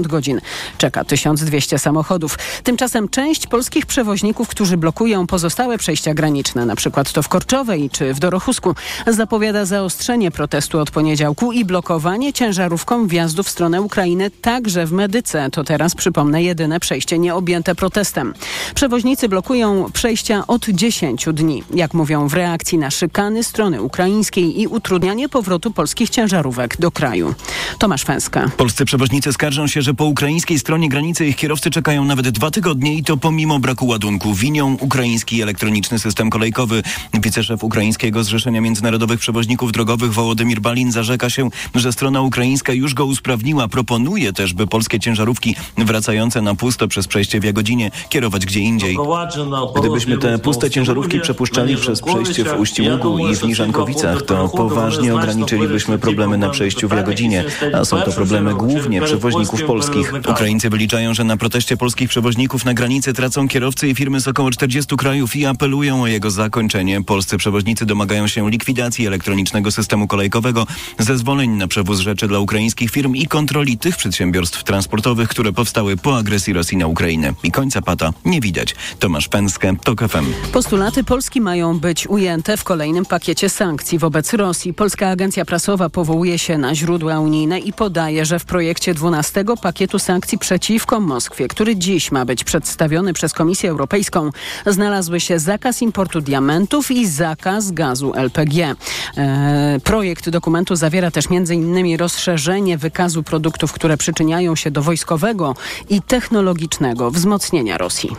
godzin. Czeka 1200 samochodów. Tymczasem część polskich przewoźników, którzy blokują pozostałe przejścia graniczne, na przykład to w Korczowej czy w Dorochusku, zapowiada zaostrzenie protestu od poniedziałku i blokowanie ciężarówką wjazdu w stronę Ukrainy także w Medyce. To teraz, przypomnę, jedyne przejście nieobjęte protestem. Przewoźnicy blokują przejścia od 10 dni, jak mówią w reakcji na szykany strony ukraińskiej i utrudnianie powrotu polskich ciężarówek do kraju. Tomasz Fęska. Polscy przewoźnicy skarżą się, że po ukraińskiej stronie granicy ich kierowcy czekają nawet dwa tygodnie i to pomimo braku ładunku. Winią ukraiński elektroniczny system kolejkowy. Wiceszef Ukraińskiego Zrzeszenia Międzynarodowych Przewoźników Drogowych Wołodymir Balin zarzeka się, że strona ukraińska już go usprawniła. Proponuje też, by polskie ciężarówki wracające na pusto przez przejście w Jagodzinie kierować gdzie indziej. Gdybyśmy te puste ciężarówki przepuszczali przez przejście w Uściługu i w Niżankowicach, to poważnie ograniczylibyśmy problemy na przejściu w Jagodzinie, a są to problemy głównie przewoźników polskich. Ukraińcy wyliczają, że na proteście polskich przewoźników na granicy tracą kierowcy i firmy z około 40 krajów i apelują o jego zakończenie. Polscy przewoźnicy domagają się likwidacji elektronicznego systemu kolejkowego, zezwoleń na przewóz rzeczy dla ukraińskich firm i kontroli tych przedsiębiorstw transportowych, które powstały po agresji Rosji na Ukrainę. I końca pata nie widać. Tomasz Pęskę, TOK FM. Postulaty Polski mają być ujęte w kolejnym pakiecie sankcji wobec Rosji. Polska Agencja Prasowa powołuje się na źródła unijne i podaje, że w projekcie 12 pakietu sankcji przeciwko Moskwie, który dziś ma być przedstawiony przez Komisję Europejską, znalazły się zakaz importu diamentów i zakaz gazu LPG. E, projekt dokumentu zawiera też m.in. rozszerzenie wykazu produktów, które przyczyniają się do wojskowego i technologicznego wzmocnienia Rosji.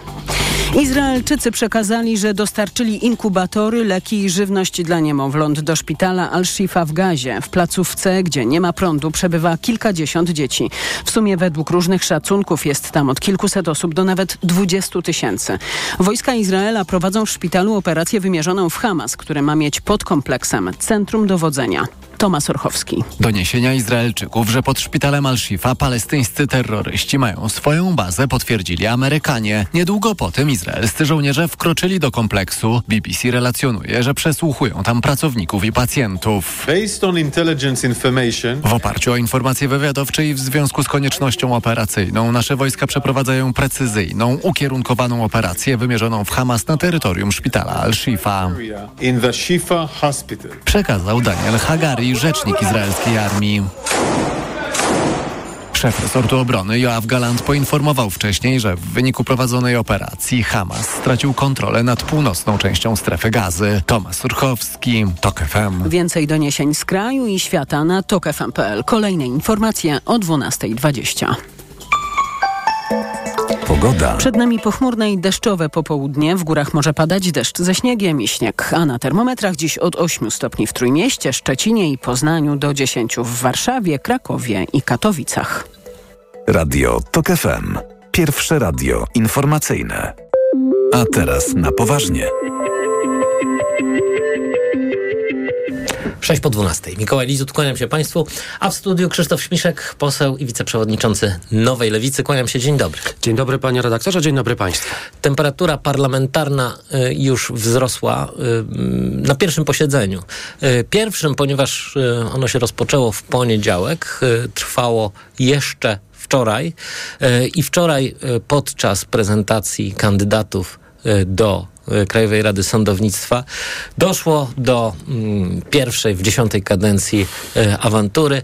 Izraelczycy przekazali, że dostarczyli inkubatory, leki i żywność dla niemowląt do szpitala Al-Shifa w Gazie. W placówce, gdzie nie ma prądu, przebywa kilkadziesiąt dzieci. W sumie według różnych szacunków jest tam od kilkuset osób do nawet dwudziestu tysięcy. Wojska Izraela prowadzą w szpitalu operację wymierzoną w Hamas, które ma mieć pod kompleksem centrum dowodzenia. Tomasz Orchowski. Doniesienia Izraelczyków, że pod szpitalem Al-Shifa palestyńscy terroryści mają swoją bazę, potwierdzili Amerykanie. Niedługo po tym izraelscy żołnierze wkroczyli do kompleksu. BBC relacjonuje, że przesłuchują tam pracowników i pacjentów. W oparciu o informacje wywiadowcze i w związku z koniecznością operacyjną nasze wojska przeprowadzają precyzyjną, ukierunkowaną operację wymierzoną w Hamas na terytorium szpitala Al-Shifa. Przekazał Daniel Hagari, rzecznik izraelskiej armii. Szef resortu obrony Joachim Galant poinformował wcześniej, że w wyniku prowadzonej operacji Hamas stracił kontrolę nad północną częścią strefy gazy. Tomasz Urchowski, TOK FM. Więcej doniesień z kraju i świata na tokefm.pl. Kolejne informacje o 12.20. Pogoda. Przed nami pochmurne i deszczowe popołudnie. W górach może padać deszcz ze śniegiem i śnieg. A na termometrach dziś od 8 stopni w Trójmieście, Szczecinie i Poznaniu do 10 w Warszawie, Krakowie i Katowicach. Radio TOK FM. Pierwsze radio informacyjne. A teraz na poważnie. 6 po 12. Mikołaj Lizut, kłaniam się Państwu, a w studiu Krzysztof Śmiszek, poseł i wiceprzewodniczący Nowej Lewicy. Kłaniam się, dzień dobry. Dzień dobry panie redaktorze, dzień dobry państwu. Temperatura parlamentarna y, już wzrosła y, na pierwszym posiedzeniu. Y, pierwszym, ponieważ ono się rozpoczęło w poniedziałek, trwało jeszcze wczoraj i wczoraj podczas prezentacji kandydatów do Krajowej Rady Sądownictwa doszło do mm, pierwszej w dziesiątej kadencji y, awantury.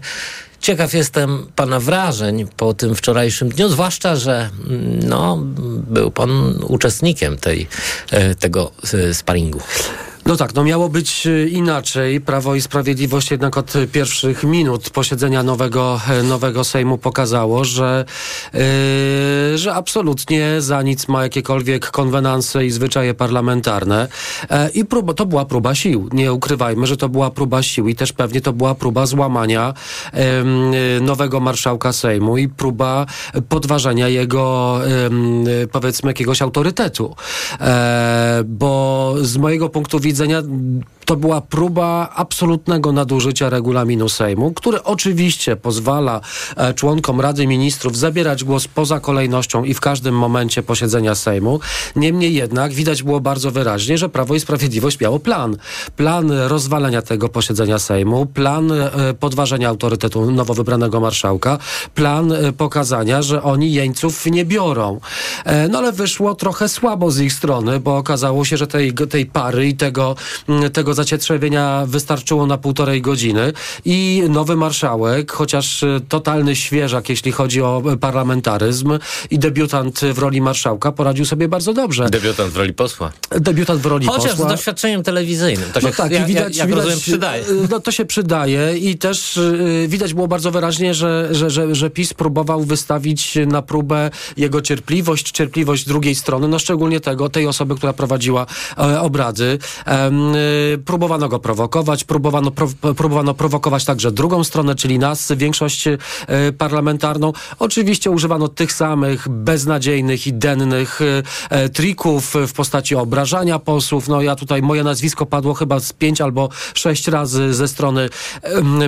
Ciekaw jestem pana wrażeń po tym wczorajszym dniu, zwłaszcza, że mm, no, był pan uczestnikiem tej, y, tego sparingu. No tak, no miało być inaczej. Prawo i Sprawiedliwość jednak od pierwszych minut posiedzenia nowego, nowego Sejmu pokazało, że, yy, że absolutnie za nic ma jakiekolwiek konwenanse i zwyczaje parlamentarne. E, I próba, to była próba sił. Nie ukrywajmy, że to była próba sił i też pewnie to była próba złamania yy, nowego marszałka Sejmu i próba podważenia jego yy, powiedzmy jakiegoś autorytetu. E, bo z mojego punktu widzenia widzenia to była próba absolutnego nadużycia regulaminu Sejmu, który oczywiście pozwala e, członkom Rady Ministrów zabierać głos poza kolejnością i w każdym momencie posiedzenia Sejmu. Niemniej jednak widać było bardzo wyraźnie, że Prawo i Sprawiedliwość miało plan. Plan rozwalenia tego posiedzenia Sejmu, plan e, podważenia autorytetu nowo wybranego marszałka, plan e, pokazania, że oni jeńców nie biorą. No ale wyszło trochę słabo z ich strony, bo okazało się, że tej, tej pary i tego, tego zacietrzewienia wystarczyło na półtorej godziny i nowy marszałek, chociaż e, totalny świeżak, jeśli chodzi o e, parlamentaryzm i debiutant w roli marszałka, poradził sobie bardzo dobrze. Debiutant w roli posła. Debiutant w roli Chociaż posła. z doświadczeniem telewizyjnym. To się, No tak, ja, i widać, jak widać, rozumiem, przydaje. No to się przydaje i też y, widać było bardzo wyraźnie, że, że, że, że PiS próbował wystawić na próbę jego cierpliwość, cierpliwość drugiej strony, no szczególnie tego, tej osoby, która prowadziła e, obrady. Y, próbowano go prowokować, próbowano, pro, próbowano prowokować także drugą stronę, czyli nas, większość e, parlamentarną. Oczywiście używano tych samych beznadziejnych i dennych e, e, trików w postaci obrażania posłów. No ja tutaj, moje nazwisko padło chyba z pięć albo sześć razy ze strony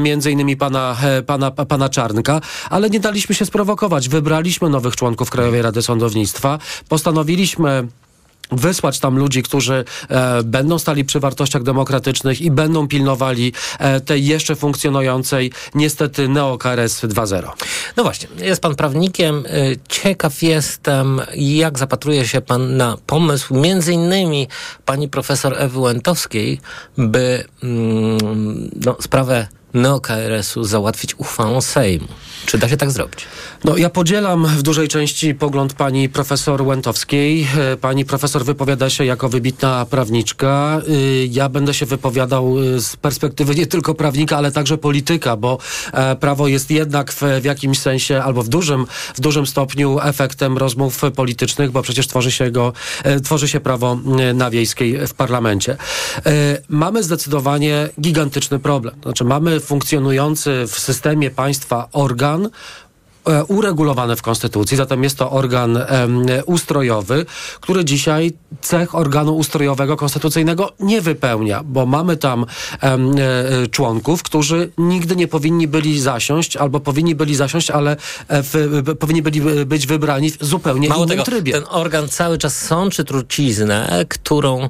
między innymi pana, pana, pana Czarnka, ale nie daliśmy się sprowokować. Wybraliśmy nowych członków Krajowej Rady Sądownictwa. Postanowiliśmy wysłać tam ludzi, którzy e, będą stali przy wartościach demokratycznych i będą pilnowali e, tej jeszcze funkcjonującej niestety neo-KRS 2.0. No właśnie, jest pan prawnikiem. Y, Ciekaw jestem, jak zapatruje się pan na pomysł między innymi pani profesor Ewy Łętowskiej, by mm, no, sprawę neo-KRS-u załatwić uchwałą Sejmu. Czy da się tak zrobić? No, ja podzielam w dużej części pogląd pani profesor Łętowskiej. E, Pani profesor wypowiada się jako wybitna prawniczka. Y, Ja będę się wypowiadał y, z perspektywy nie tylko prawnika, ale także polityka, bo e, prawo jest jednak w, w jakimś sensie albo w dużym, w dużym stopniu efektem rozmów politycznych, bo przecież tworzy się go, e, tworzy się prawo e, na wiejskiej w parlamencie. E, Mamy zdecydowanie gigantyczny problem. Znaczy mamy funkcjonujący w systemie państwa organ, e, uregulowany w Konstytucji, zatem jest to organ ustrojowy, który dzisiaj cech organu ustrojowego konstytucyjnego nie wypełnia, bo mamy tam em, e, członków, którzy nigdy nie powinni byli zasiąść, albo powinni byli zasiąść, ale e, w, powinni byli być wybrani w zupełnie Mało innym tego, trybie. ten organ cały czas sączy truciznę, którą,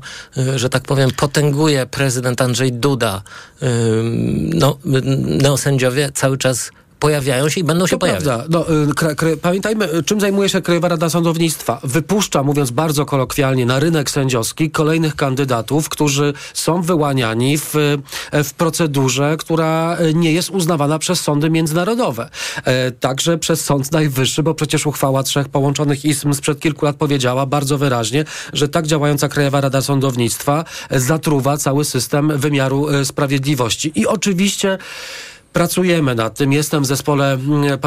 że tak powiem, potęguje prezydent Andrzej Duda. No, neosędziowie cały czas pojawiają się i będą się To pojawiać. prawda. No, y, pamiętajmy, y, czym zajmuje się Krajowa Rada Sądownictwa. Wypuszcza, mówiąc bardzo kolokwialnie, na rynek sędziowski kolejnych kandydatów, którzy są wyłaniani w, y, w procedurze, która nie jest uznawana przez sądy międzynarodowe. E, Także przez Sąd Najwyższy, bo przecież uchwała trzech połączonych izm sprzed kilku lat powiedziała bardzo wyraźnie, że tak działająca Krajowa Rada Sądownictwa zatruwa cały system wymiaru sprawiedliwości. I oczywiście Pracujemy nad tym. Jestem w zespole mm,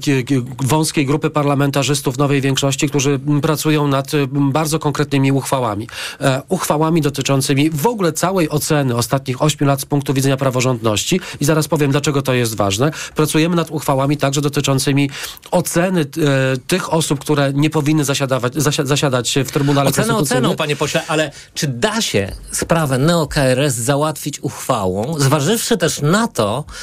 ki- wąskiej grupy parlamentarzystów nowej większości, którzy pracują nad mm, bardzo konkretnymi uchwałami. E, uchwałami dotyczącymi w ogóle całej oceny ostatnich ośmiu lat z punktu widzenia praworządności. I zaraz powiem, dlaczego to jest ważne. Pracujemy nad uchwałami także dotyczącymi oceny e, tych osób, które nie powinny zasiadawać, zasia, zasiadać w Trybunale Ocenę Konstytucyjnym. oceną, panie pośle, ale czy da się sprawę neo-KRS załatwić uchwałą, zważywszy też na to,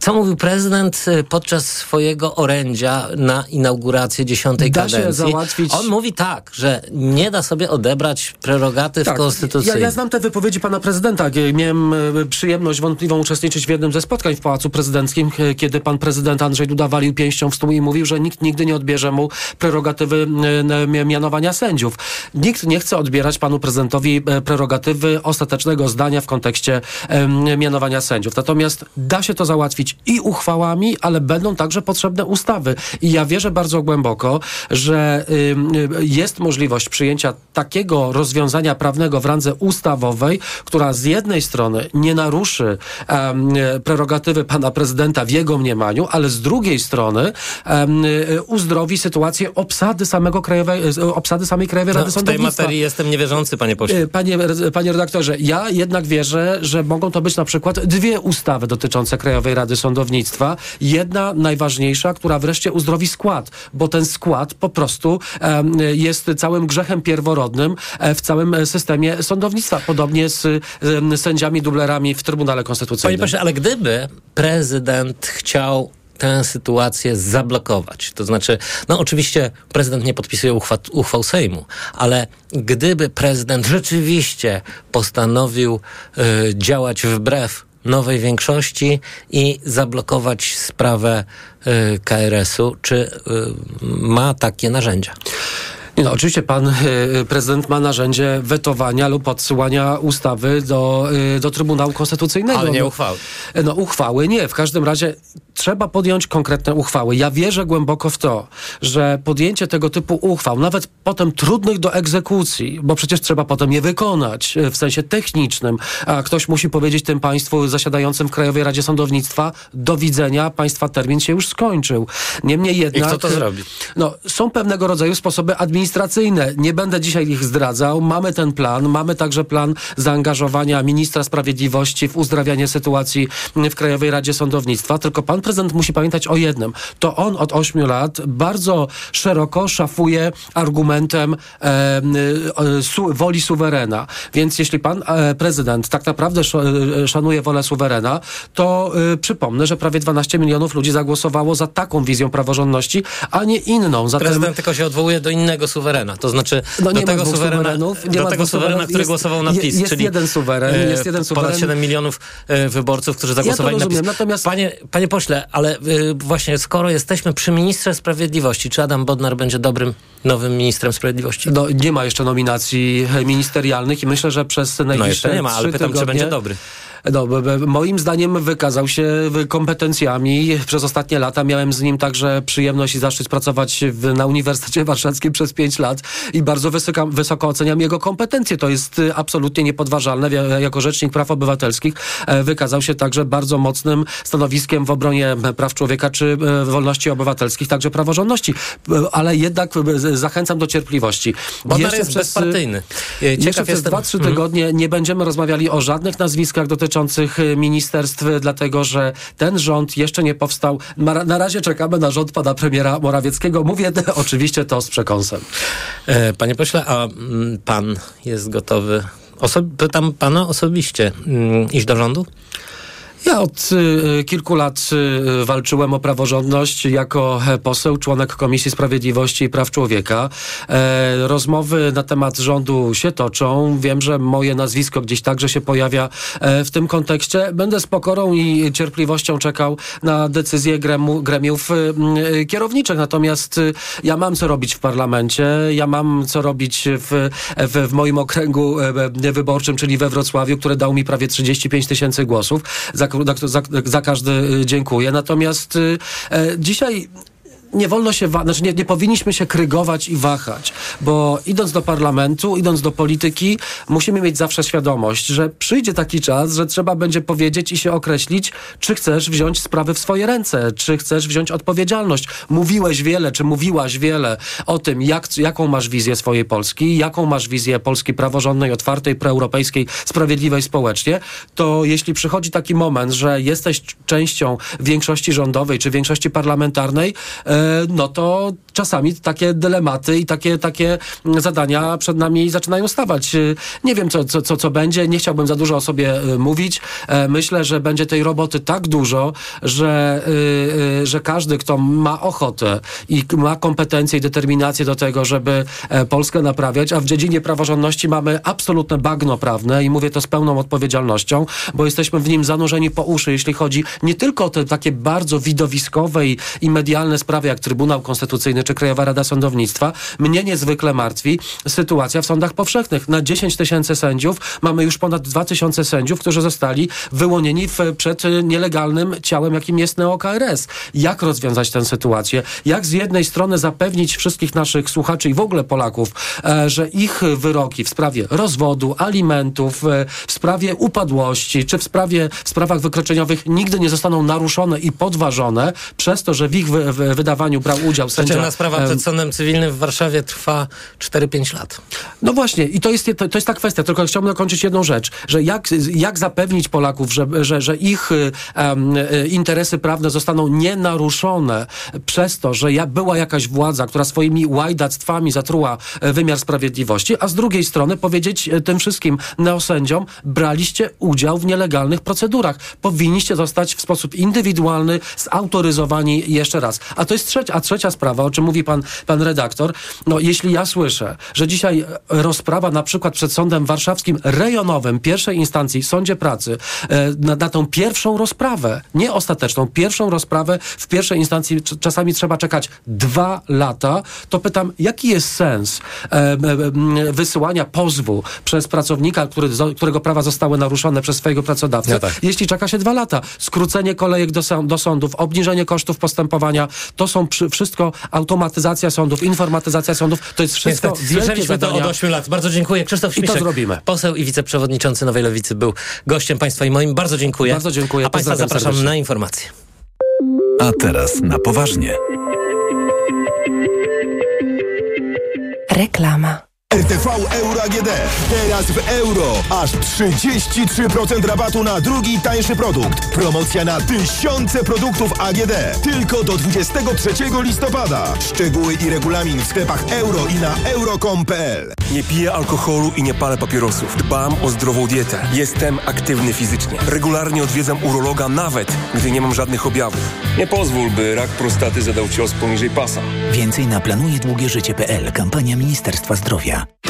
co mówił prezydent y, podczas swojego orędzia na inaugurację dziesiątej Da się kadencji? załatwić- On mówi tak, że nie da sobie odebrać prerogatyw Tak, konstytucyjnych. Ja, ja znam te wypowiedzi pana prezydenta. Miałem e, przyjemność wątpliwą uczestniczyć w jednym ze spotkań w Pałacu Prezydenckim, e, kiedy pan prezydent Andrzej Duda walił pięścią w stół i mówił, że nikt nigdy nie odbierze mu prerogatywy mianowania sędziów. Nikt nie chce odbierać panu prezydentowi prerogatywy ostatecznego zdania w kontekście mianowania sędziów. Natomiast da się to załatwić i uchwałami, ale będą także potrzebne ustawy. I ja wierzę bardzo głęboko, że y, jest możliwość przyjęcia takiego rozwiązania prawnego w randze ustawowej, która z jednej strony nie naruszy y, prerogatywy pana prezydenta w jego mniemaniu, ale z drugiej strony y, uzdrowi sytuację obsady samego krajowej, obsady samej Krajowej No, Rady w tej Sądownictwa. materii jestem niewierzący, panie pośle. Panie, panie redaktorze, ja jednak wierzę, że mogą to być na przykład dwie ustawy dotyczące Krajowej Rady Sądownictwa. Jedna najważniejsza, która wreszcie uzdrowi skład, bo ten skład po prostu jest całym grzechem pierworodnym e, w całym systemie sądownictwa. Podobnie z sędziami dublerami w Trybunale Konstytucyjnym. Panie pośle, ale gdyby prezydent chciał tę sytuację zablokować. To znaczy, no oczywiście prezydent nie podpisuje uchwa, uchwał Sejmu, ale gdyby prezydent rzeczywiście postanowił y, działać wbrew nowej większości i zablokować sprawę y, KRS-u, czy y, ma takie narzędzia? No, oczywiście pan y, prezydent ma narzędzie wetowania lub odsyłania ustawy do, y, do Trybunału Konstytucyjnego. Ale nie uchwały. No uchwały nie. W każdym razie trzeba podjąć konkretne uchwały. Ja wierzę głęboko w to, że podjęcie tego typu uchwał, nawet potem trudnych do egzekucji, bo przecież trzeba potem je wykonać w sensie technicznym, a ktoś musi powiedzieć tym państwu zasiadającym w Krajowej Radzie Sądownictwa do widzenia, państwa termin się już skończył. Niemniej jednak... I kto to zrobi? No, są pewnego rodzaju sposoby administracyjne. Nie będę dzisiaj ich zdradzał. Mamy ten plan. Mamy także plan zaangażowania ministra sprawiedliwości w uzdrawianie sytuacji w Krajowej Radzie Sądownictwa. Tylko pan prezydent musi pamiętać o jednym. To on od ośmiu lat bardzo szeroko szafuje argumentem e, e, su, woli suwerena. Więc jeśli pan e, prezydent tak naprawdę e, szanuje wolę suwerena, to e, przypomnę, że prawie 12 milionów ludzi zagłosowało za taką wizją praworządności, a nie inną. Zatem... Prezydent tylko się odwołuje do innego suwerena. To znaczy no, do tego suwerena, do tego suwerena, który jest, głosował na PiS. Jest czyli jeden suweren. E, jest jeden suweren. Ponad 7 milionów wyborców, którzy zagłosowali ja rozumiem, na PiS. Natomiast... Panie, panie pośle, ale y, właśnie skoro jesteśmy przy ministrze sprawiedliwości, czy Adam Bodnar będzie dobrym nowym ministrem sprawiedliwości? No, nie ma jeszcze nominacji ministerialnych i myślę, że przez najbliższe No jeszcze nie ma, ale pytam, tygodnie... czy będzie dobry. No, moim zdaniem wykazał się kompetencjami. Przez ostatnie lata miałem z nim także przyjemność i zaszczyt pracować w, na Uniwersytecie Warszawskim przez pięć lat i bardzo wysoka, wysoko oceniam jego kompetencje. To jest y, absolutnie niepodważalne. Jako Rzecznik Praw Obywatelskich e, wykazał się także bardzo mocnym stanowiskiem w obronie praw człowieka czy e, wolności obywatelskich, także praworządności. E, ale jednak zachęcam do cierpliwości. Bo jeszcze jest przez, bezpartyjny. Ciekaw jeszcze przez dwa, trzy mhm. tygodnie mm. nie będziemy rozmawiali o żadnych nazwiskach dotyczących dotyczących ministerstw, dlatego że ten rząd jeszcze nie powstał. Na razie czekamy na rząd pana premiera Morawieckiego. Mówię oczywiście to z przekąsem. E, panie pośle, a mm, pan jest gotowy, oso- pytam pana osobiście, mm, iść do rządu? Ja od y, kilku lat y, walczyłem o praworządność jako e, poseł, członek Komisji Sprawiedliwości i Praw Człowieka. E, rozmowy na temat rządu się toczą. Wiem, że moje nazwisko gdzieś także się pojawia e, w tym kontekście. Będę z pokorą i cierpliwością czekał na decyzje gremu, gremiów y, kierowniczych. Natomiast y, ja mam co robić w parlamencie. Ja mam co robić w, w, w moim okręgu wyborczym, czyli we Wrocławiu, który dał mi prawie 35 tysięcy głosów. Za za, za, za każdy y, dziękuję. Natomiast y, e, dzisiaj nie wolno się, znaczy nie, nie powinniśmy się krygować i wahać, bo idąc do parlamentu, idąc do polityki, musimy mieć zawsze świadomość, że przyjdzie taki czas, że trzeba będzie powiedzieć i się określić, czy chcesz wziąć sprawy w swoje ręce, czy chcesz wziąć odpowiedzialność. Mówiłeś wiele, czy mówiłaś wiele o tym, jak, jaką masz wizję swojej Polski, jaką masz wizję Polski praworządnej, otwartej, proeuropejskiej, sprawiedliwej społecznie, to jeśli przychodzi taki moment, że jesteś częścią większości rządowej, czy większości parlamentarnej, e, no to czasami takie dylematy i takie, takie zadania przed nami zaczynają stawać. Nie wiem, co, co, co będzie, nie chciałbym za dużo o sobie e, mówić. E, myślę, że będzie tej roboty tak dużo, że, e, że każdy, kto ma ochotę i ma kompetencje i determinację do tego, żeby Polskę naprawiać, a w dziedzinie praworządności mamy absolutne bagno prawne i mówię to z pełną odpowiedzialnością, bo jesteśmy w nim zanurzeni po uszy, jeśli chodzi nie tylko o te takie bardzo widowiskowe i, i medialne sprawy, jak Trybunał Konstytucyjny czy Krajowa Rada Sądownictwa, mnie niezwykle martwi sytuacja w sądach powszechnych. Na 10 tysięcy sędziów mamy już ponad 2 tysiące sędziów, którzy zostali wyłonieni w, przed nielegalnym ciałem, jakim jest NeoKRS. Jak rozwiązać tę sytuację? Jak z jednej strony zapewnić wszystkich naszych słuchaczy i w ogóle Polaków, e, że ich wyroki w sprawie rozwodu, alimentów, e, w sprawie upadłości, czy w sprawie w sprawach wykroczeniowych nigdy nie zostaną naruszone i podważone przez to, że w ich wy, wy, rozprawaniu brał udział sędzia. Sprawa przed sądem cywilnym w Warszawie trwa 4-5 lat. No właśnie, i to jest, to, to jest ta kwestia, tylko chciałbym dokończyć jedną rzecz, że jak, jak zapewnić Polaków, że, że, że ich um, interesy prawne zostaną nienaruszone przez to, że ja, była jakaś władza, która swoimi łajdactwami zatruła e, wymiar sprawiedliwości, a z drugiej strony powiedzieć e, tym wszystkim neosędziom, braliście udział w nielegalnych procedurach. Powinniście zostać w sposób indywidualny zautoryzowani jeszcze raz. A to jest a trzecia sprawa, o czym mówi pan, pan redaktor. No, jeśli ja słyszę, że dzisiaj rozprawa na przykład przed sądem warszawskim rejonowym pierwszej instancji, sądzie pracy, e, na, na tą pierwszą rozprawę, nie ostateczną, pierwszą rozprawę w pierwszej instancji czasami trzeba czekać dwa lata, to pytam, jaki jest sens e, e, wysyłania pozwu przez pracownika, który, którego prawa zostały naruszone przez swojego pracodawcę, ja tak. jeśli czeka się dwa lata. Skrócenie kolejek do, do sądów, obniżenie kosztów postępowania, to są przy, wszystko automatyzacja sądów, informatyzacja sądów, to jest wszystko Niestety, Słyszeliśmy to od 8 lat. Bardzo dziękuję. Krzysztof Śmiszek, I to zrobimy. poseł i wiceprzewodniczący Nowej Lewicy był gościem państwa i moim. Bardzo dziękuję. Bardzo dziękuję. A państwa zapraszam serdecznie. na informacje. A teraz na poważnie. Reklama. RTV Euro AGD. Teraz w euro. Aż 33% rabatu na drugi tańszy produkt. Promocja na tysiące produktów AGD. Tylko do 23 listopada. Szczegóły i regulamin w sklepach euro i na euro.com.pl Nie piję alkoholu i nie palę papierosów. Dbam o zdrową dietę. Jestem aktywny fizycznie. Regularnie odwiedzam urologa nawet, gdy nie mam żadnych objawów. Nie pozwól, by rak prostaty zadał cios poniżej pasa. Więcej na planujedługieżycie.pl. Kampania Ministerstwa Zdrowia. дня.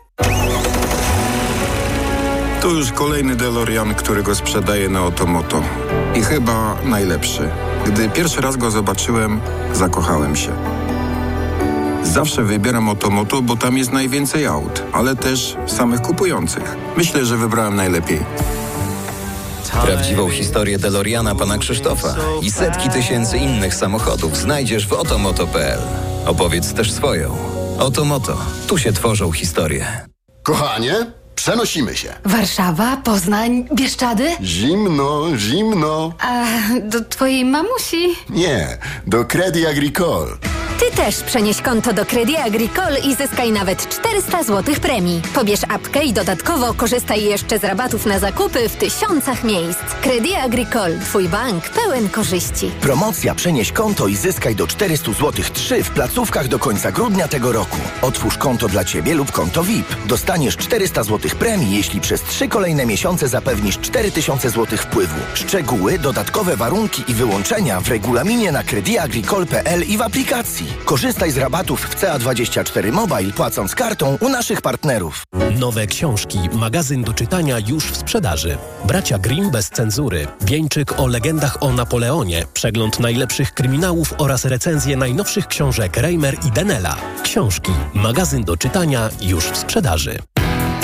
To już kolejny DeLorean, który go sprzedaje na Otomoto. I chyba najlepszy. Gdy pierwszy raz go zobaczyłem, zakochałem się. Zawsze wybieram Otomoto, bo tam jest najwięcej aut, ale też samych kupujących. Myślę, że wybrałem najlepiej. Prawdziwą historię DeLoreana pana Krzysztofa i setki tysięcy innych samochodów znajdziesz w otomoto.pl. Opowiedz też swoją. Otomoto. Tu się tworzą historie. Kochanie? Przenosimy się. Warszawa, Poznań, Bieszczady? Zimno, zimno. A do twojej mamusi? Nie, do Credit Agricole. Ty też przenieś konto do Credit Agricole i zyskaj nawet 400 zł premii. Pobierz apkę i dodatkowo korzystaj jeszcze z rabatów na zakupy w tysiącach miejsc. Credit Agricole, twój bank pełen korzyści. Promocja przenieś konto i zyskaj do 400 zł 3 w placówkach do końca grudnia tego roku. Otwórz konto dla Ciebie lub konto VIP. Dostaniesz 400 zł premii, jeśli przez 3 kolejne miesiące zapewnisz 4000 zł wpływu. Szczegóły, dodatkowe warunki i wyłączenia w regulaminie na crediagricole.pl i w aplikacji. Korzystaj z rabatów w CA24 Mobile, płacąc kartą u naszych partnerów. Nowe książki, magazyn do czytania już w sprzedaży. Bracia Grimm bez cenzury, wieńczyk o legendach o Napoleonie, przegląd najlepszych kryminałów oraz recenzje najnowszych książek Reimer i Denela. Książki, magazyn do czytania już w sprzedaży.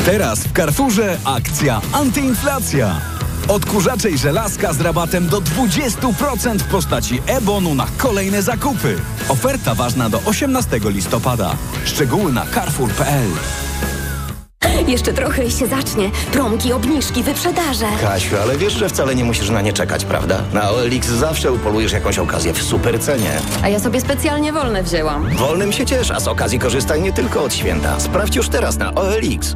Teraz w Carrefourze akcja antyinflacja. Odkurzacze i żelazka z rabatem do 20% w postaci e-bonu na kolejne zakupy. Oferta ważna do 18 listopada. Szczegóły na carrefour.pl jeszcze trochę i się zacznie. Promki, obniżki, wyprzedaże. Kasiu, ale wiesz, że wcale nie musisz na nie czekać, prawda? Na OLX zawsze upolujesz jakąś okazję w super cenie. A ja sobie specjalnie wolne wzięłam. Wolnym się ciesz, a z okazji korzystaj nie tylko od święta. Sprawdź już teraz na OLX.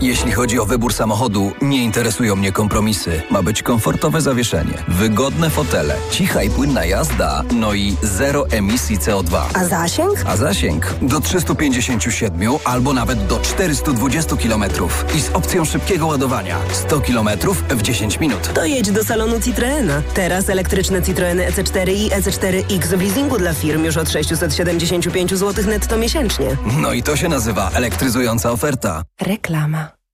Jeśli chodzi o wybór samochodu, nie interesują mnie kompromisy. Ma być komfortowe zawieszenie, wygodne fotele, cicha i płynna jazda, no i zero emisji CO2. A zasięg? A zasięg do 357 albo nawet do 420 km i z opcją szybkiego ładowania 100 km w 10 minut. To jedź do salonu Citroena. Teraz elektryczne Citroeny EC4 i EC4X w leasingu dla firm już od 675 zł netto miesięcznie. No i to się nazywa elektryzująca oferta. Reklama.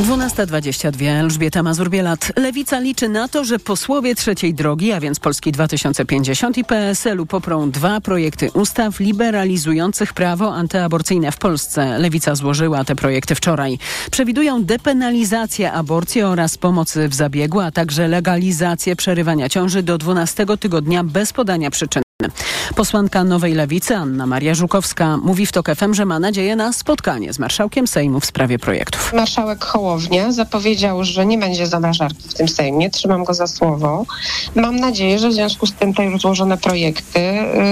12.22 Elżbieta Mazur-Bielat. Lewica liczy na to, że posłowie trzeciej drogi, a więc Polski 2050 i PSL-u poprą dwa projekty ustaw liberalizujących prawo antyaborcyjne w Polsce. Lewica złożyła te projekty wczoraj. Przewidują depenalizację aborcji oraz pomocy w zabiegu, a także legalizację przerywania ciąży do 12 tygodnia bez podania przyczyn. Posłanka Nowej Lewicy Anna Maria Żukowska mówi w TOK FM, że ma nadzieję na spotkanie z marszałkiem Sejmu w sprawie projektów. Marszałek Hołownia zapowiedział, że nie będzie zamrażarki w tym Sejmie. Trzymam go za słowo. Mam nadzieję, że w związku z tym te już złożone projekty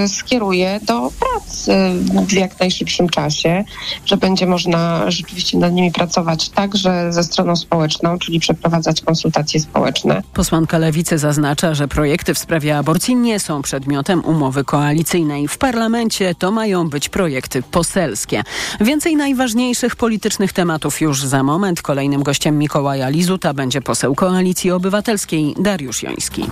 y, skieruje do prac y, w jak najszybszym czasie, że będzie można rzeczywiście nad nimi pracować także ze stroną społeczną, czyli przeprowadzać konsultacje społeczne. Posłanka Lewicy zaznacza, że projekty w sprawie aborcji nie są przedmiotem umowy koalicyjnej. W parlamencie to mają być projekty poselskie. Więcej najważniejszych politycznych tematów już za moment. Kolejnym gościem Mikołaja Lizuta będzie poseł Koalicji Obywatelskiej Dariusz Joński.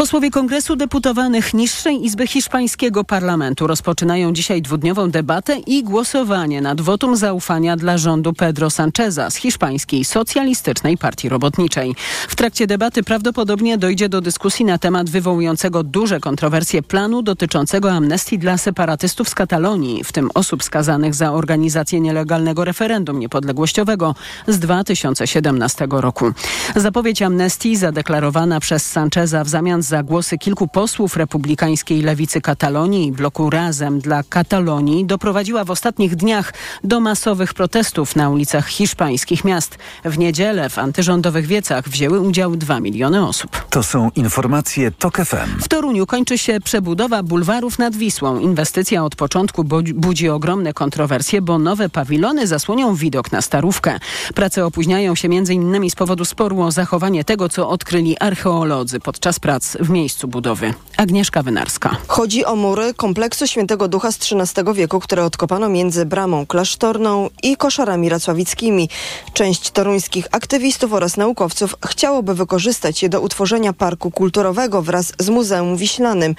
Posłowie Kongresu Deputowanych Niższej Izby Hiszpańskiego Parlamentu rozpoczynają dzisiaj dwudniową debatę i głosowanie nad wotum zaufania dla rządu Pedro Sancheza z hiszpańskiej Socjalistycznej Partii Robotniczej. W trakcie debaty prawdopodobnie dojdzie do dyskusji na temat wywołującego duże kontrowersje planu dotyczącego amnestii dla separatystów z Katalonii, w tym osób skazanych za organizację nielegalnego referendum niepodległościowego z 2017 roku. Zapowiedź amnestii zadeklarowana przez Sancheza w zamian za głosy kilku posłów republikańskiej lewicy Katalonii i bloku Razem dla Katalonii doprowadziła w ostatnich dniach do masowych protestów na ulicach hiszpańskich miast. W niedzielę w antyrządowych wiecach wzięły udział 2 miliony osób. To są informacje TOK FM. W Toruniu kończy się przebudowa bulwarów nad Wisłą. Inwestycja od początku budzi ogromne kontrowersje, bo nowe pawilony zasłonią widok na Starówkę. Prace opóźniają się m.in. z powodu sporu o zachowanie tego, co odkryli archeolodzy podczas prac w miejscu budowy. Agnieszka Wynarska. Chodzi o mury kompleksu Świętego Ducha z XIII wieku, które odkopano między bramą klasztorną i koszarami racławickimi. Część toruńskich aktywistów oraz naukowców chciałoby wykorzystać je do utworzenia parku kulturowego wraz z Muzeum Wiślanym.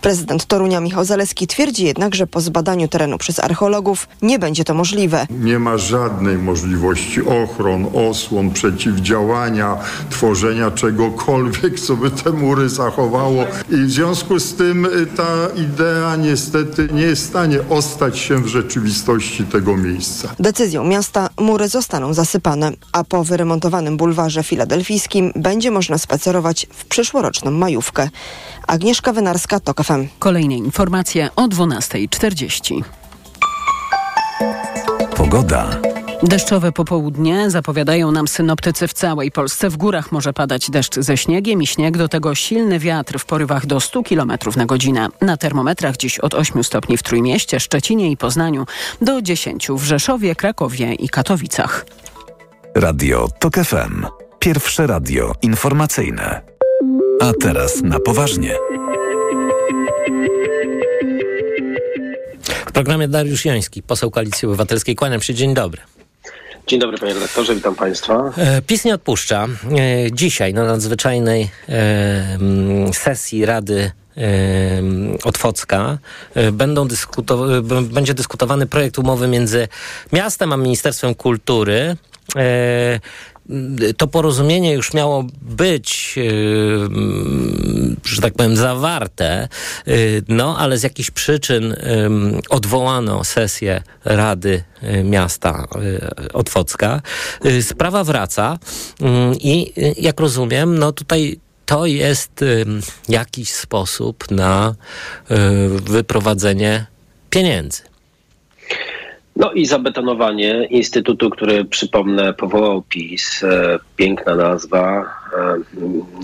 Prezydent Torunia Michał Zaleski twierdzi jednak, że po zbadaniu terenu przez archeologów nie będzie to możliwe. Nie ma żadnej możliwości ochron, osłon, przeciwdziałania, tworzenia czegokolwiek, co by te mury zachowało i w związku z tym y, ta idea niestety nie jest w stanie ostać się w rzeczywistości tego miejsca. Decyzją miasta mury zostaną zasypane, a po wyremontowanym bulwarze filadelfijskim będzie można spacerować w przyszłoroczną majówkę. Agnieszka Wynarska, TOK FM. Kolejne informacje o 12.40. Pogoda. Deszczowe popołudnie zapowiadają nam synoptycy w całej Polsce. W górach może padać deszcz ze śniegiem i śnieg, do tego silny wiatr w porywach do 100 km na godzinę. Na termometrach dziś od 8 stopni w Trójmieście, Szczecinie i Poznaniu do 10 w Rzeszowie, Krakowie i Katowicach. Radio TOK FM. Pierwsze radio informacyjne. A teraz na poważnie. W programie Dariusz Joński, poseł Koalicji Obywatelskiej. Kłaniam się, dzień dobry. Dzień dobry panie redaktorze, witam państwa. E, PiS nie odpuszcza. E, dzisiaj na nadzwyczajnej e, sesji Rady Otwocka będą będzie dyskutowany projekt umowy między miastem a Ministerstwem Kultury to porozumienie już miało być, że tak powiem, zawarte, no ale z jakichś przyczyn odwołano sesję Rady Miasta Otwocka. Sprawa wraca i jak rozumiem, no tutaj to jest jakiś sposób na wyprowadzenie pieniędzy. No i zabetonowanie instytutu, który przypomnę powołał PiS, e, piękna nazwa, e,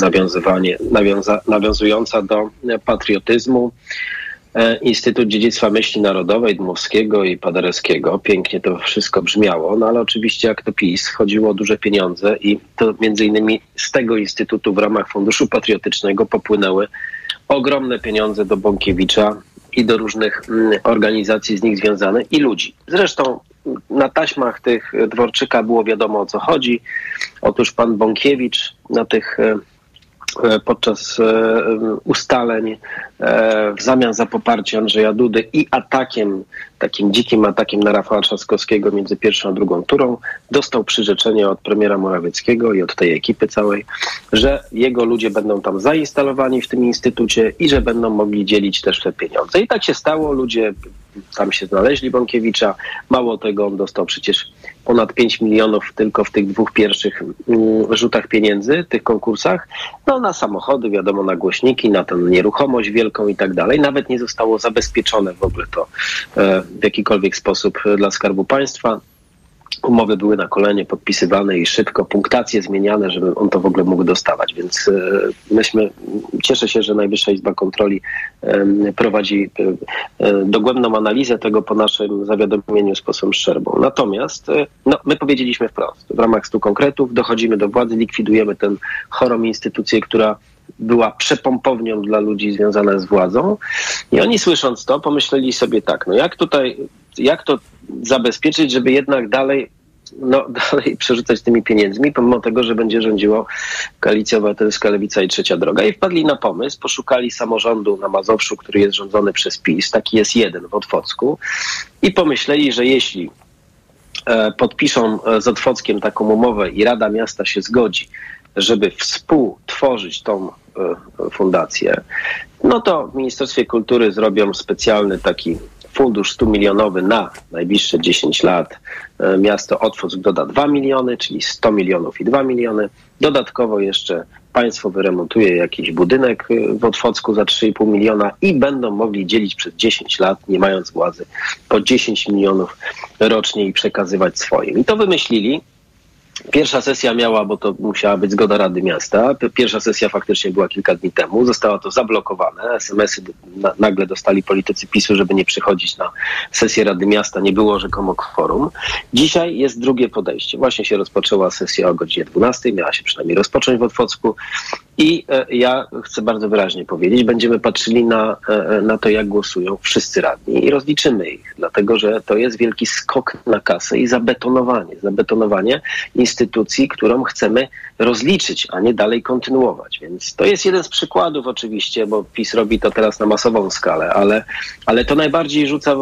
nawiązywanie, nawiąza, nawiązująca do patriotyzmu. E, Instytut Dziedzictwa Myśli Narodowej Dmowskiego i Paderewskiego. Pięknie to wszystko brzmiało, no ale oczywiście jak to PiS chodziło o duże pieniądze i to między innymi z tego instytutu w ramach Funduszu Patriotycznego popłynęły ogromne pieniądze do Bąkiewicza i do różnych mm, organizacji z nich związanych i ludzi. Zresztą na taśmach tych Dworczyka było wiadomo o co chodzi. Otóż pan Bąkiewicz na tych e, podczas e, ustaleń e, w zamian za poparcie Andrzeja Dudy i atakiem, takim dzikim atakiem na Rafała Trzaskowskiego między pierwszą a drugą turą, dostał przyrzeczenie od premiera Morawieckiego i od tej ekipy całej, że jego ludzie będą tam zainstalowani w tym instytucie i że będą mogli dzielić też te pieniądze. I tak się stało, ludzie tam się znaleźli Bąkiewicza. Mało tego, on dostał przecież ponad 5 milionów tylko w tych dwóch pierwszych mm, rzutach pieniędzy, tych konkursach. No na samochody, wiadomo, na głośniki, na tę nieruchomość wielką i tak dalej. Nawet nie zostało zabezpieczone w ogóle to e, w jakikolwiek sposób dla Skarbu Państwa. Umowy były na kolenie podpisywane i szybko, punktacje zmieniane, żeby on to w ogóle mógł dostawać. Więc e, myśmy, cieszę się, że Najwyższa Izba Kontroli prowadzi e, e, dogłębną analizę tego po naszym zawiadomieniu z posłem Szczerbą. Natomiast no, my powiedzieliśmy wprost, w ramach stu konkretów dochodzimy do władzy, likwidujemy tę chorą instytucję, która była przepompownią dla ludzi związana z władzą. I oni słysząc to, pomyśleli sobie tak, no jak tutaj, jak to zabezpieczyć, żeby jednak dalej no, dalej przerzucać tymi pieniędzmi, pomimo tego, że będzie rządziło Koalicja Obywatelska, Lewica i Trzecia Droga. I wpadli na pomysł, poszukali samorządu na Mazowszu, który jest rządzony przez PiS, taki jest jeden w Otwocku, i pomyśleli, że jeśli e, podpiszą e, z Otwockiem taką umowę i Rada Miasta się zgodzi, żeby współtworzyć tą e, fundację, no to w Ministerstwie Kultury zrobią specjalny taki fundusz 100 milionowy na najbliższe 10 lat. E, Miasto Otwock doda 2 miliony, czyli 100 milionów i 2 miliony. Dodatkowo jeszcze państwo wyremontuje jakiś budynek e, w Otwocku za 3,5 miliona i będą mogli dzielić przez 10 lat, nie mając władzy, po 10 milionów rocznie i przekazywać swoim. I to wymyślili. Pierwsza sesja miała, bo to musiała być zgoda Rady Miasta. Pierwsza sesja faktycznie była kilka dni temu. Zostało to zablokowane. SMS-y na, nagle dostali politycy PiSu, żeby nie przychodzić na sesję Rady Miasta. Nie było rzekomo kworum. Dzisiaj jest drugie podejście. Właśnie się rozpoczęła sesja o godzinie 12. Miała się przynajmniej rozpocząć w Otwocku. I e, ja chcę bardzo wyraźnie powiedzieć, będziemy patrzyli na, e, na to, jak głosują wszyscy radni i rozliczymy ich, dlatego że to jest wielki skok na kasę i zabetonowanie, zabetonowanie instytucji, którą chcemy rozliczyć, a nie dalej kontynuować. Więc to jest jeden z przykładów oczywiście, bo PiS robi to teraz na masową skalę, ale, ale to najbardziej rzuca,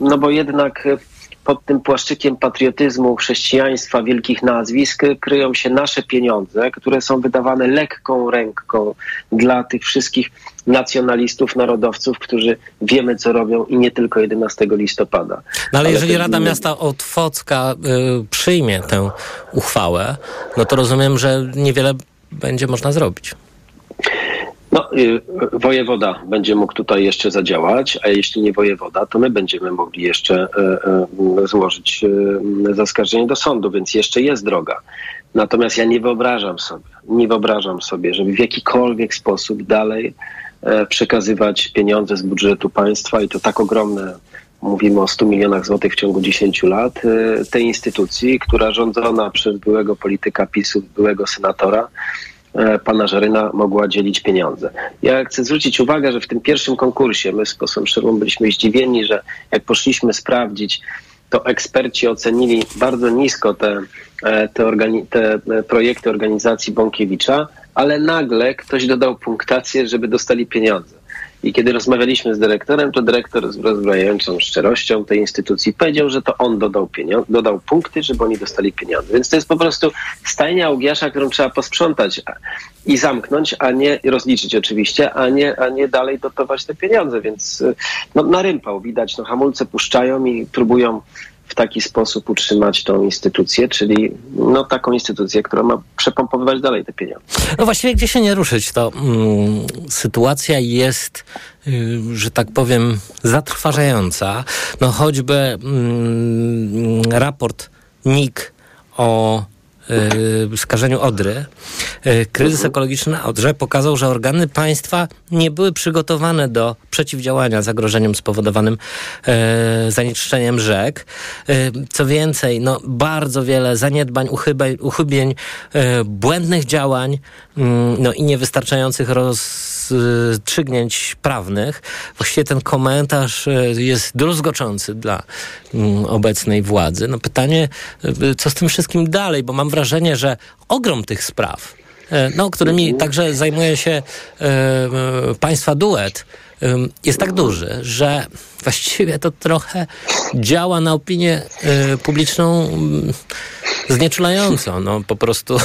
no bo jednak e, pod tym płaszczykiem patriotyzmu, chrześcijaństwa, wielkich nazwisk kryją się nasze pieniądze, które są wydawane lekką ręką dla tych wszystkich nacjonalistów, narodowców, którzy wiemy, co robią i nie tylko 11 listopada. No ale jeżeli też Rada Miasta Otwocka y, przyjmie tę uchwałę, no to rozumiem, że niewiele będzie można zrobić. No, y, wojewoda będzie mógł tutaj jeszcze zadziałać, a jeśli nie wojewoda, to my będziemy mogli jeszcze y, y, złożyć y, zaskarżenie do sądu, więc jeszcze jest droga. Natomiast ja nie wyobrażam sobie, nie wyobrażam sobie, żeby w jakikolwiek sposób dalej e, przekazywać pieniądze z budżetu państwa i to tak ogromne, mówimy o 100 milionach złotych w ciągu 10 lat, e, tej instytucji, która rządzona przez byłego polityka PiSu, byłego senatora, e, pana Żaryna mogła dzielić pieniądze. Ja chcę zwrócić uwagę, że w tym pierwszym konkursie my z posłem Szczerbą byliśmy zdziwieni, że jak poszliśmy sprawdzić, to eksperci ocenili bardzo nisko te, e, te, organi- te e, projekty organizacji Bąkiewicza, ale nagle ktoś dodał punktację, żeby dostali pieniądze. I kiedy rozmawialiśmy z dyrektorem, to dyrektor z rozbrajającą szczerością tej instytucji powiedział, że to on dodał, pienio- dodał punkty, żeby oni dostali pieniądze. Więc to jest po prostu stajnia Ugiasza, którą trzeba posprzątać i zamknąć, a nie rozliczyć oczywiście, a nie, a nie dalej dotować te pieniądze. Więc y, no, na rympał widać, no, hamulce puszczają i próbują w taki sposób utrzymać tą instytucję, czyli no, taką instytucję, która ma przepompowywać dalej te pieniądze. No właściwie gdzie się nie ruszyć, to mm, sytuacja jest, y, że tak powiem, zatrważająca. No choćby mm, raport NIK o skażeniu Odry, y, kryzys ekologiczny na Odrze pokazał, że organy państwa nie były przygotowane do przeciwdziałania zagrożeniom spowodowanym y, zanieczyszczeniem rzek. Co więcej, no, bardzo wiele zaniedbań, uchybień, uchybień błędnych działań mm, no, i niewystarczających rozstrzygnięć prawnych. Właściwie ten komentarz jest druzgoczący dla mm, obecnej władzy. No pytanie, co z tym wszystkim dalej, bo mam wrażenie, że ogrom tych spraw, e, no, którymi także zajmuje się e, e, państwa duet, e, jest tak duży, że właściwie to trochę działa na opinię e, publiczną mm, znieczulająco. No, po prostu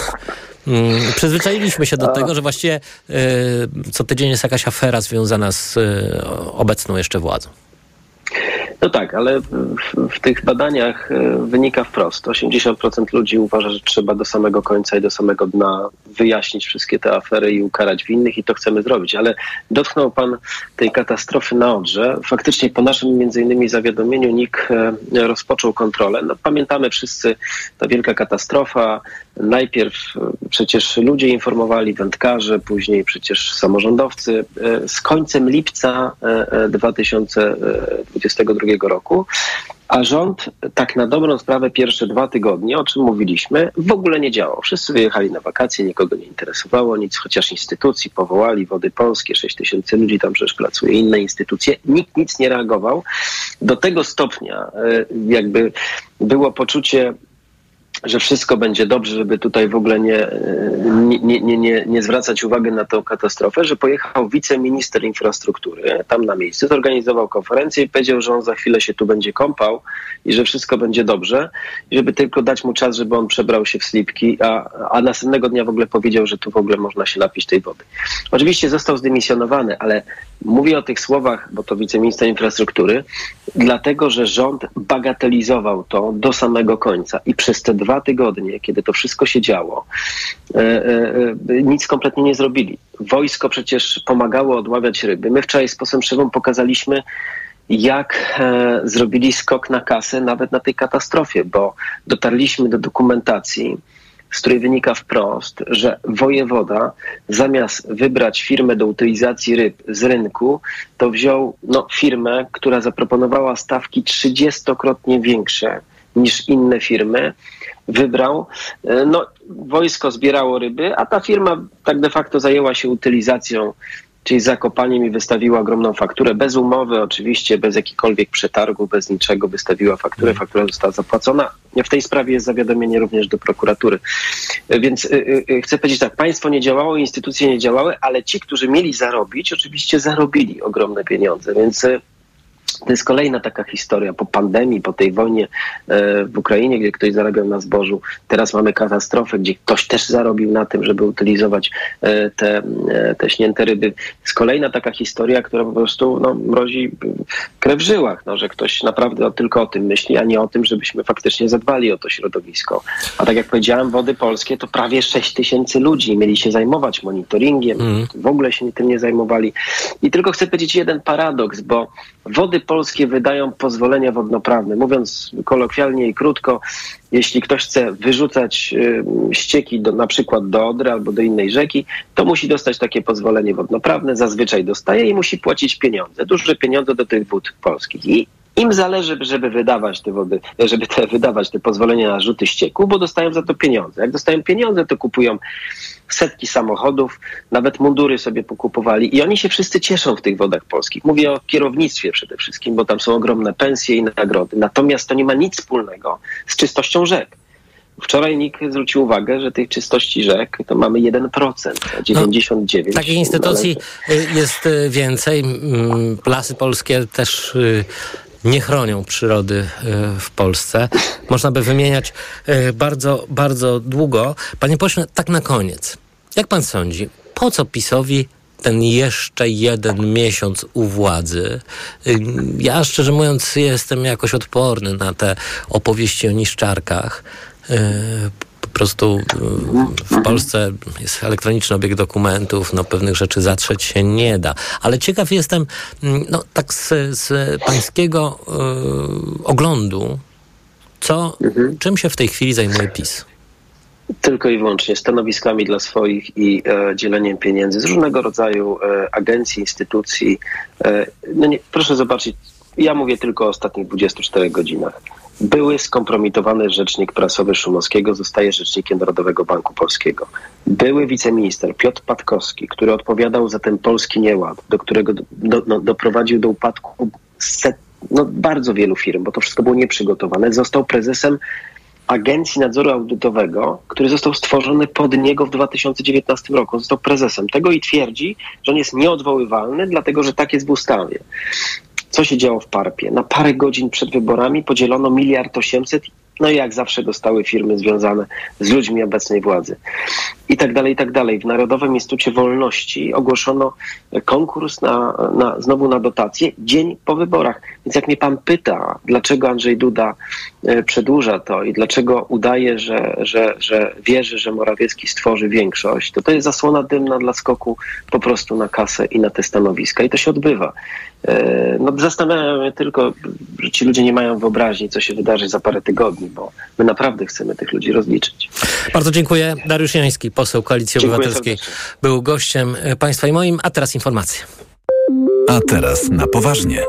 przyzwyczailiśmy się do tego, że właściwie e, co tydzień jest jakaś afera związana z obecną jeszcze władzą. No tak, ale w, w, tych badaniach e, wynika wprost. 80% ludzi uważa, że trzeba do samego końca i do samego dna wyjaśnić wszystkie te afery i ukarać winnych i to chcemy zrobić. Ale dotknął pan tej katastrofy na Odrze. Faktycznie po naszym między innymi zawiadomieniu NIK e, rozpoczął kontrolę. No, pamiętamy wszyscy ta wielka katastrofa. Najpierw e, przecież ludzie informowali, wędkarze, później przecież samorządowcy. Z końcem lipca 2022 roku, a rząd tak na dobrą sprawę pierwsze dwa tygodnie, o czym mówiliśmy, w ogóle nie działał. Wszyscy wyjechali na wakacje, nikogo nie interesowało nic, chociaż instytucji powołali, Wody Polskie, 6 tysięcy ludzi tam przecież pracuje, inne instytucje, nikt nic nie reagował. Do tego stopnia e, jakby było poczucie że wszystko będzie dobrze, żeby tutaj w ogóle nie, nie, nie, nie, nie zwracać uwagi na tę katastrofę, że pojechał wiceminister infrastruktury tam na miejscu, zorganizował konferencję i powiedział, że on za chwilę się tu będzie kąpał i że wszystko będzie dobrze, żeby tylko dać mu czas, żeby on przebrał się w slipki, a, a następnego dnia w ogóle powiedział, że tu w ogóle można się napić tej wody. Oczywiście został zdymisjonowany, ale mówię o tych słowach, bo to wiceminister infrastruktury, dlatego, że rząd bagatelizował to do samego końca i przez te dwa tygodnie, kiedy to wszystko się działo, e, e, e, nic kompletnie nie zrobili. Wojsko przecież pomagało odławiać ryby. My wczoraj z posłem Szywą pokazaliśmy, jak zrobili skok na kasę nawet na tej katastrofie, bo dotarliśmy do dokumentacji, z której wynika wprost, że wojewoda zamiast wybrać firmę do utylizacji ryb z rynku, to wziął no, firmę, która zaproponowała stawki trzydziestokrotnie większe niż inne firmy wybrał. E, no, wojsko zbierało ryby, a ta firma tak de facto zajęła się utylizacją, czyli zakopaniem i wystawiła ogromną fakturę. Bez umowy, oczywiście, bez jakichkolwiek przetargu, bez niczego wystawiła fakturę. Mhm. Faktura została zapłacona. W tej sprawie jest zawiadomienie również do prokuratury. E, więc y, y, chcę powiedzieć tak, państwo nie działało, instytucje nie działały, ale ci, którzy mieli zarobić, oczywiście zarobili ogromne pieniądze. Więc to jest kolejna taka historia po pandemii, po tej wojnie e, w Ukrainie, gdzie ktoś zarabiał na zbożu. Teraz mamy katastrofę, gdzie ktoś też zarobił na tym, żeby utylizować e, te, e, te śnięte ryby. Jest kolejna taka historia, która po prostu no, mrozi krew w żyłach, no, że ktoś naprawdę tylko o tym myśli, a nie o tym, żebyśmy faktycznie zadbali o to środowisko. A tak jak powiedziałem, Wody Polskie to prawie 6 tysięcy ludzi mieli się zajmować monitoringiem, mm. w ogóle się tym nie zajmowali. I tylko chcę powiedzieć jeden paradoks, bo Wody Polskie wydają pozwolenia wodnoprawne. Mówiąc kolokwialnie i krótko, jeśli ktoś chce wyrzucać y, ścieki do, na przykład do Odry albo do innej rzeki, to musi dostać takie pozwolenie wodnoprawne, zazwyczaj dostaje i musi płacić pieniądze, duże pieniądze do tych wód polskich. I im zależy, żeby wydawać te wody, żeby te, wydawać te pozwolenia na rzuty ścieku, bo dostają za to pieniądze. Jak dostają pieniądze, to kupują setki samochodów, nawet mundury sobie pokupowali i oni się wszyscy cieszą w tych wodach polskich. Mówię o kierownictwie przede wszystkim, bo tam są ogromne pensje i nagrody. Natomiast to nie ma nic wspólnego z czystością rzek. Wczoraj NIK zwrócił uwagę, że tych czystości rzek to mamy 1%, a 99%. No, takich instytucji jest y, więcej. Mm, lasy polskie też y, nie chronią przyrody e, w Polsce. Można by wymieniać e, bardzo, bardzo długo. Panie pośle, tak na koniec. Jak pan sądzi, po co PiSowi ten jeszcze jeden miesiąc u władzy. Y, ja szczerze mówiąc jestem jakoś odporny na te opowieści o niszczarkach. Po prostu w Polsce jest elektroniczny obieg dokumentów, no pewnych rzeczy zatrzeć się nie da. Ale ciekaw jestem, mm, no tak z, z pańskiego y, oglądu, co, czym się w tej chwili zajmuje PiS? Tylko i wyłącznie stanowiskami dla swoich i e, dzieleniem pieniędzy z różnego rodzaju e, agencji, instytucji. E, no nie, proszę zobaczyć, ja mówię tylko o ostatnich 24 godzinach. Były skompromitowany rzecznik prasowy Szumowskiego, zostaje rzecznikiem Narodowego Banku Polskiego. Były wiceminister Piotr Patkowski, który odpowiadał za ten polski nieład, do którego do, no, doprowadził do upadku set, no, bardzo wielu firm, bo to wszystko było nieprzygotowane. Został prezesem Agencji Nadzoru Audytowego, który został stworzony pod niego w 2019 roku. Został prezesem tego i twierdzi, że on jest nieodwoływalny, dlatego że tak jest w ustawie. Co się działo w Parpie? Na parę godzin przed wyborami podzielono miliard osiemset no i jak zawsze dostały firmy związane z ludźmi obecnej władzy. I tak dalej, i tak dalej. W Narodowym Instytucie Wolności ogłoszono konkurs na, na, znowu na dotacje dzień po wyborach. Więc jak mnie pan pyta, dlaczego Andrzej Duda e, przedłuża to i dlaczego udaje, że, że, że wierzy, że Morawiecki stworzy większość, to to jest zasłona dymna dla skoku po prostu na kasę i na te stanowiska. I to się odbywa. E, no, zastanawiam się tylko, że ci ludzie nie mają wyobraźni, co się wydarzy za parę tygodni, bo my naprawdę chcemy tych ludzi rozliczyć. Bardzo dziękuję. Dariusz Jański, poseł Koalicji Dziękuję Obywatelskiej, był gościem e, państwa i moim, a teraz informacje. A teraz na poważnie.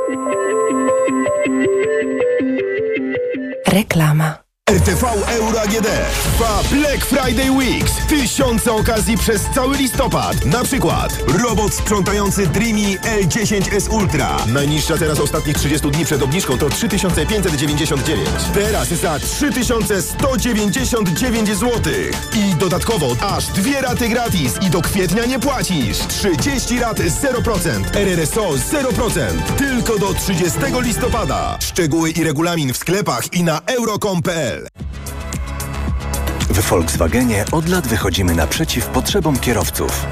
Reklama. RTV Euro AGD trwa Black Friday Weeks. Tysiące okazji przez cały listopad. Na przykład robot sprzątający Dreamy L10S Ultra. Najniższa teraz ostatnich 30 dni przed obniżką to 3599. Teraz za 3199 zł. I dodatkowo aż dwie raty gratis i do kwietnia nie płacisz. 30 rat 0%. RRSO 0%. Tylko do 30 listopada. Szczegóły i regulamin w sklepach i na euro.com.pl W Volkswagenie od lat wychodzimy naprzeciw potrzebom kierowców.